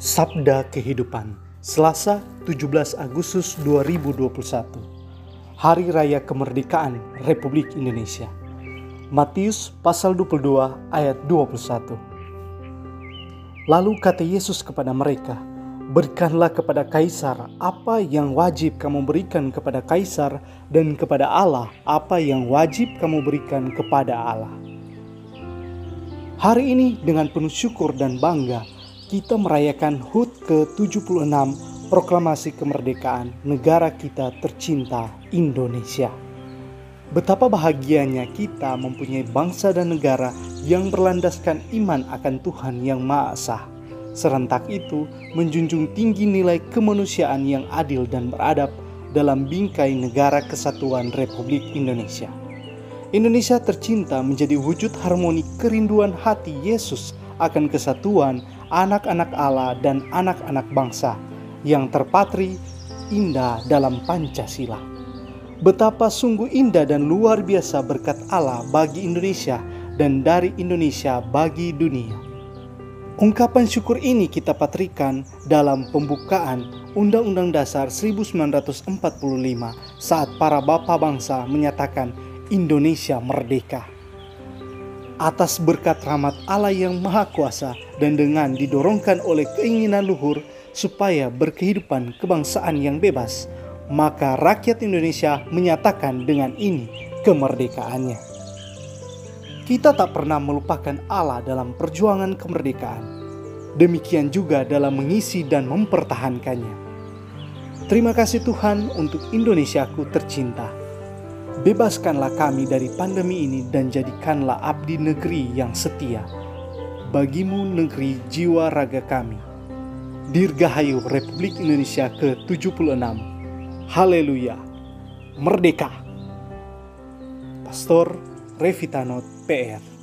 Sabda Kehidupan Selasa 17 Agustus 2021 Hari Raya Kemerdekaan Republik Indonesia. Matius pasal 22 ayat 21 Lalu kata Yesus kepada mereka, Berikanlah kepada Kaisar apa yang wajib kamu berikan kepada Kaisar dan kepada Allah apa yang wajib kamu berikan kepada Allah. Hari ini dengan penuh syukur dan bangga kita merayakan HUT ke-76 Proklamasi Kemerdekaan negara kita tercinta Indonesia. Betapa bahagianya kita mempunyai bangsa dan negara yang berlandaskan iman akan Tuhan yang Maha Esa Serentak itu menjunjung tinggi nilai kemanusiaan yang adil dan beradab dalam bingkai negara kesatuan Republik Indonesia. Indonesia tercinta menjadi wujud harmoni kerinduan hati Yesus akan kesatuan anak-anak Allah dan anak-anak bangsa yang terpatri indah dalam Pancasila. Betapa sungguh indah dan luar biasa berkat Allah bagi Indonesia dan dari Indonesia bagi dunia. Ungkapan syukur ini kita patrikan dalam pembukaan Undang-Undang Dasar 1945 saat para bapak bangsa menyatakan Indonesia merdeka. Atas berkat rahmat Allah yang Maha Kuasa dan dengan didorongkan oleh keinginan luhur supaya berkehidupan kebangsaan yang bebas, maka rakyat Indonesia menyatakan dengan ini kemerdekaannya. Kita tak pernah melupakan Allah dalam perjuangan kemerdekaan. Demikian juga dalam mengisi dan mempertahankannya. Terima kasih Tuhan untuk Indonesiaku tercinta. Bebaskanlah kami dari pandemi ini dan jadikanlah abdi negeri yang setia. Bagimu negeri jiwa raga kami. Dirgahayu Republik Indonesia ke-76. Haleluya. Merdeka. Pastor Revitanot PR